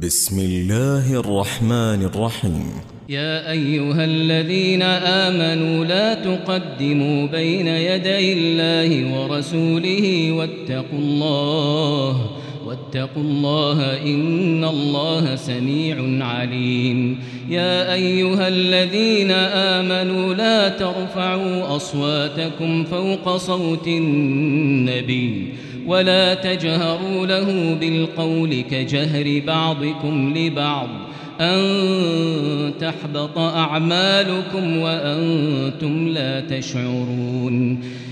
بسم الله الرحمن الرحيم. يا أيها الذين آمنوا لا تقدموا بين يدي الله ورسوله واتقوا الله واتقوا الله إن الله سميع عليم. يا أيها الذين آمنوا لا ترفعوا أصواتكم فوق صوت النبي ولا تجهروا له بالقول كجهر بعضكم لبعض. أن تحبط أعمالكم وأنتم لا تشعرون.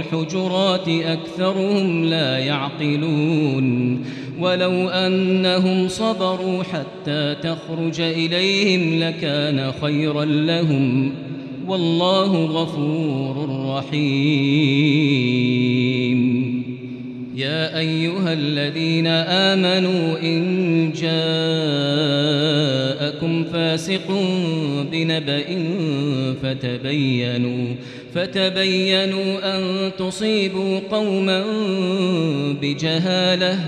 الحجرات أكثرهم لا يعقلون ولو أنهم صبروا حتى تخرج إليهم لكان خيرا لهم والله غفور رحيم يا أيها الذين آمنوا إن جاءكم فاسق بنبأ فتبينوا فتبينوا أن تصيبوا قوما بجهالة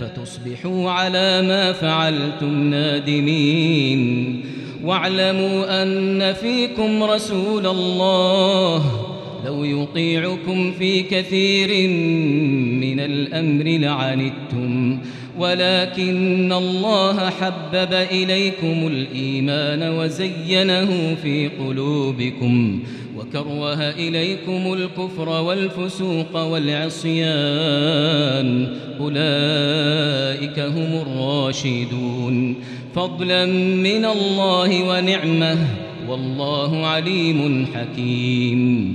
فتصبحوا على ما فعلتم نادمين واعلموا أن فيكم رسول الله لو يطيعكم في كثير من الأمر لعنتم ولكن الله حبب إليكم الإيمان وزينه في قلوبكم وكره إليكم الكفر والفسوق والعصيان أولئك هم الراشدون. فضلا من الله ونعمة والله عليم حكيم.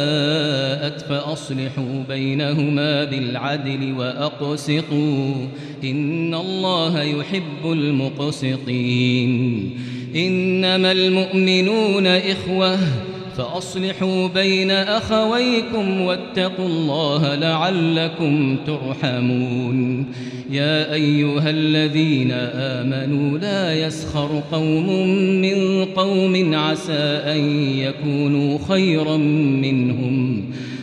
فاءت فأصلحوا بينهما بالعدل وأقسطوا. إن الله يحب المقسطين. إنما المؤمنون إخوة فأصلحوا بين أخويكم واتقوا الله لعلكم ترحمون. يا أيها الذين آمنوا لا يسخر قوم من قوم عسى أن يكونوا خيرا منهم.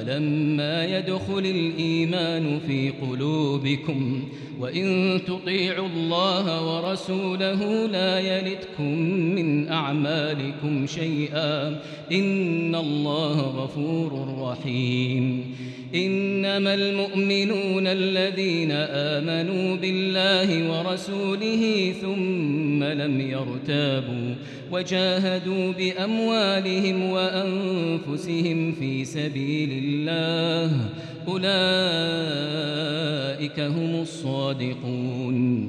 ولما يدخل الإيمان في قلوبكم وإن تطيعوا الله ورسوله لا يلتكم من أعمالكم شيئا إن الله غفور رحيم إنما المؤمنون الذين آمنوا بالله ورسوله ثم لم يرتابوا وجاهدوا بأموالهم وأنفسهم في سبيل الله. أولئك هم الصادقون.